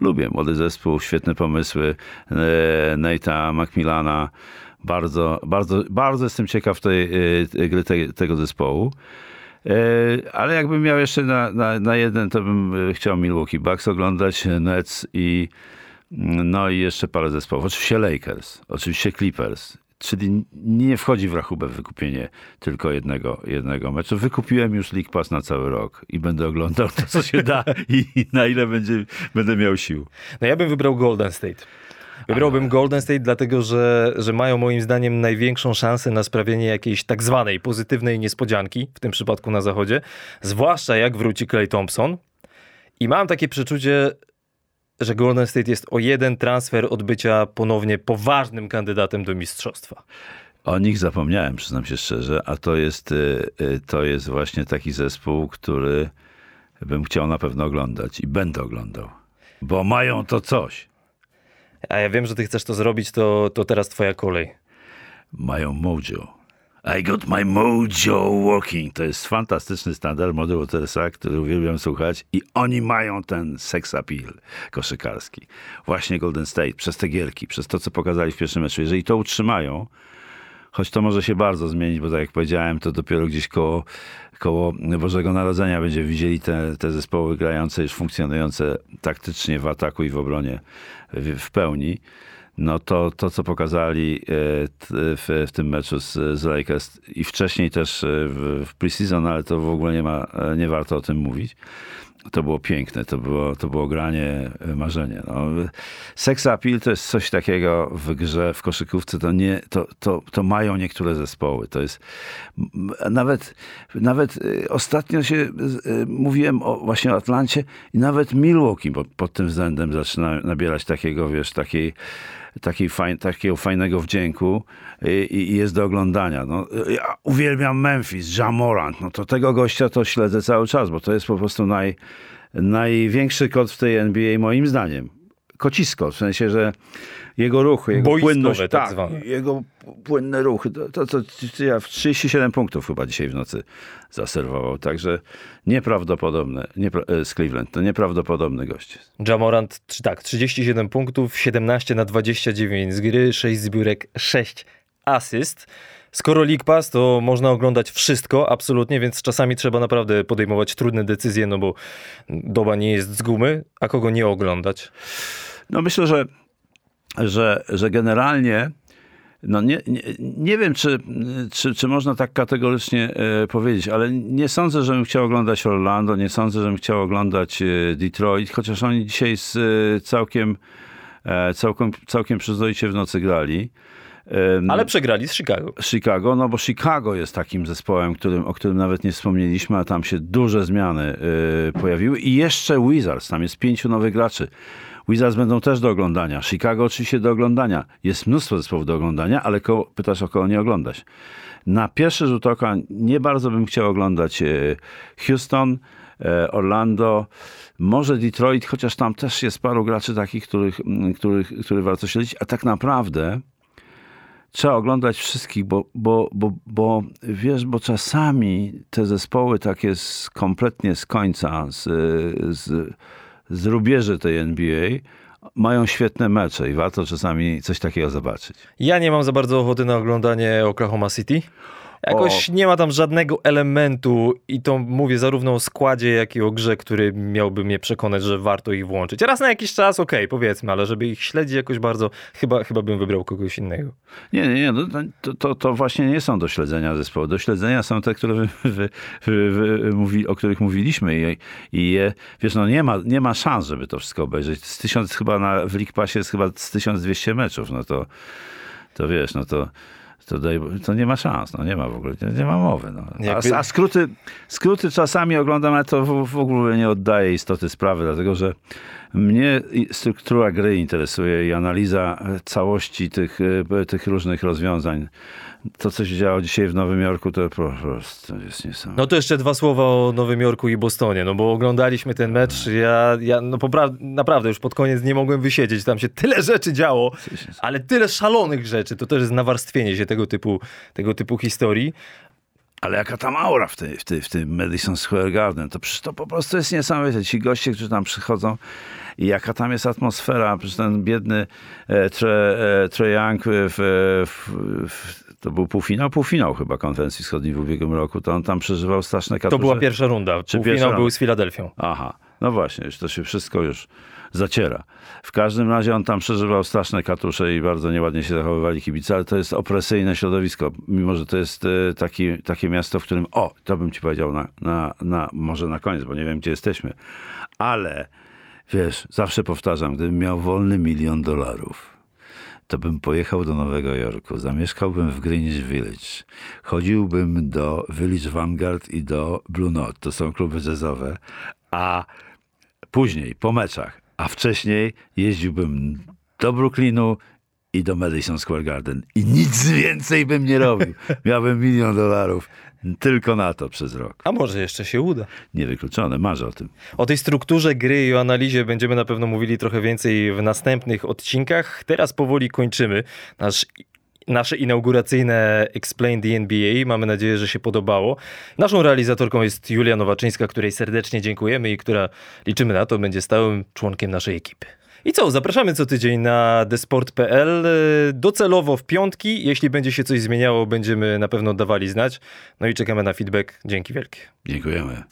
Lubię młody zespół, świetne pomysły e, Nate'a McMillana. Bardzo, bardzo, bardzo jestem ciekaw tej e, gry tej, tego zespołu. E, Ale jakbym miał jeszcze na, na, na jeden, to bym chciał Milwaukee Bucks oglądać, Nets i no i jeszcze parę zespołów. Oczywiście Lakers, oczywiście Clippers. Czyli nie wchodzi w rachubę wykupienie tylko jednego, jednego meczu. Wykupiłem już League Pass na cały rok i będę oglądał to, co się da i, i na ile będzie, będę miał sił. No ja bym wybrał Golden State. Wybrałbym Golden State, dlatego że, że mają moim zdaniem największą szansę na sprawienie jakiejś tak zwanej pozytywnej niespodzianki, w tym przypadku na zachodzie, zwłaszcza jak wróci Clay Thompson. I mam takie przeczucie, że Golden State jest o jeden transfer od bycia ponownie poważnym kandydatem do mistrzostwa. O nich zapomniałem, przyznam się szczerze, a to jest, y, y, to jest właśnie taki zespół, który bym chciał na pewno oglądać i będę oglądał. Bo mają to coś. A ja wiem, że ty chcesz to zrobić, to, to teraz twoja kolej. mają mojo. I got my mojo working. To jest fantastyczny standard Mody Watersa, który uwielbiam słuchać i oni mają ten sex appeal koszykarski. Właśnie Golden State, przez te gierki, przez to, co pokazali w pierwszym meczu. Jeżeli to utrzymają, choć to może się bardzo zmienić, bo tak jak powiedziałem, to dopiero gdzieś koło, koło Bożego Narodzenia będziemy widzieli te, te zespoły grające, już funkcjonujące taktycznie w ataku i w obronie w, w pełni no to, to co pokazali e, w, w tym meczu z, z Lakers i wcześniej też e, w, w preseason, ale to w ogóle nie ma, e, nie warto o tym mówić, to było piękne, to było, to było granie, marzenie. No. Sex appeal to jest coś takiego w grze, w koszykówce, to, nie, to, to, to mają niektóre zespoły. To jest nawet, nawet ostatnio się mówiłem o, właśnie o Atlancie i nawet Milwaukee pod, pod tym względem zaczyna nabierać takiego, wiesz, takiej takiej faj, takiego fajnego wdzięku i, i, jest do oglądania. No, ja uwielbiam Memphis, Jamorant, no to tego gościa to śledzę cały czas, bo to jest po prostu naj, największy kot w tej NBA moim zdaniem. Kocisko, w sensie, że jego ruchy, jego Boiskowe, płynność, tak tak, zwane. jego płynne ruchy, to, to ja w 37 punktów chyba dzisiaj w nocy zaserwował, także nieprawdopodobne, niepra z Cleveland, to nieprawdopodobny gość. Jamorant, tak, 37 punktów, 17 na 29 z gry, 6 zbiórek, 6 asyst. Skoro League Pass, to można oglądać wszystko, absolutnie, więc czasami trzeba naprawdę podejmować trudne decyzje, no bo doba nie jest z gumy, a kogo nie oglądać? No myślę, że, że, że generalnie no nie, nie, nie wiem, czy, czy, czy można tak kategorycznie e, powiedzieć, ale nie sądzę, żebym chciał oglądać Orlando, nie sądzę, żebym chciał oglądać e, Detroit, chociaż oni dzisiaj z, e, całkiem, całkiem, całkiem przyzwoicie w nocy grali. Ale przegrali z Chicago. Chicago, no bo Chicago jest takim zespołem, którym, o którym nawet nie wspomnieliśmy, a tam się duże zmiany y, pojawiły. I jeszcze Wizards, tam jest pięciu nowych graczy. Wizards będą też do oglądania. Chicago oczywiście do oglądania. Jest mnóstwo zespołów do oglądania, ale koło, pytasz o kogo nie oglądać. Na pierwszy rzut oka nie bardzo bym chciał oglądać y, Houston, y, Orlando, może Detroit, chociaż tam też jest paru graczy takich, których, mm, których, których warto śledzić, a tak naprawdę trzeba oglądać wszystkich, bo, bo, bo, bo wiesz, bo czasami te zespoły takie z, kompletnie z końca, z, z, z rubieży tej NBA, mają świetne mecze i warto czasami coś takiego zobaczyć. Ja nie mam za bardzo ochoty na oglądanie Oklahoma City. Jakoś O. nie ma tam żadnego elementu i to mówię zarówno o składzie, jak i o grze, który miałby mnie przekonać, że warto ich włączyć. Raz na jakiś czas, okej, powiedzmy, ale żeby ich śledzić jakoś bardzo, chyba, chyba bym wybrał kogoś innego. Nie, nie, nie, no to, to, to właśnie nie są do śledzenia zespoły. Do śledzenia są te, które wy, wy, wy, mówi, o których mówiliśmy i, i je, wiesz, no nie ma, nie ma szans, żeby to wszystko obejrzeć. Z tysiąc chyba na, w League Passie jest chyba z 1200 meczów, no to, to wiesz, no to to, daj, to nie ma szans, no nie ma w ogóle, nie, ma mowy. No. A, a skróty, skróty czasami oglądam, ale to w, w ogóle nie oddaje istoty sprawy, dlatego że mnie struktura gry interesuje i analiza całości tych, e, tych różnych rozwiązań. To, co się działo dzisiaj w Nowym Jorku, to po prostu jest niesamowite. No to jeszcze dwa słowa o Nowym Jorku i Bostonie, no bo oglądaliśmy ten mecz, ja, ja no naprawdę już pod koniec nie mogłem wysiedzieć, tam się tyle rzeczy działo, ale tyle szalonych rzeczy, to też jest nawarstwienie się tego typu, tego typu historii. Ale jaka tam aura w, tej, w, tej, w tym Madison Square Garden, to, to po prostu jest niesamowite. Ci goście, którzy tam przychodzą i jaka tam jest atmosfera. Przecież ten biedny e, Tre, e, Trae Young w, w, w, to był półfinał, półfinał chyba konwencji wschodniej w ubiegłym roku, to on tam przeżywał straszne To katusze. była pierwsza runda, Czy półfinał był z Filadelfią. Aha, no właśnie, już to się wszystko już zaciera. W każdym razie on tam przeżywał straszne katusze i bardzo nieładnie się zachowywali kibice, ale to jest opresyjne środowisko, mimo że to jest e, taki, takie miasto, w którym, o, to bym ci powiedział na, na, na, może na koniec, bo nie wiem, gdzie jesteśmy, ale wiesz, zawsze powtarzam, gdybym miał wolny milion dolarów, to bym pojechał do Nowego Jorku, zamieszkałbym w Greenwich Village, chodziłbym do Village Vanguard i do Blue Note, to są kluby jazzowe, a później, po meczach, a wcześniej jeździłbym do Brooklynu i do Madison Square Garden i nic więcej bym nie robił. Miałbym milion dolarów tylko na to przez rok. A może jeszcze się uda. Niewykluczone, marzę o tym. O tej strukturze gry i o analizie będziemy na pewno mówili trochę więcej w następnych odcinkach. Teraz powoli kończymy nasz nasze inauguracyjne Explain the NBA. Mamy nadzieję, że się podobało. Naszą realizatorką jest Julia Nowaczyńska, której serdecznie dziękujemy i która liczymy na to będzie stałym członkiem naszej ekipy. I co, zapraszamy co tydzień na desport.pl, docelowo w piątki. Jeśli będzie się coś zmieniało, będziemy na pewno dawali znać. No i czekamy na feedback. Dzięki wielkie. Dziękujemy.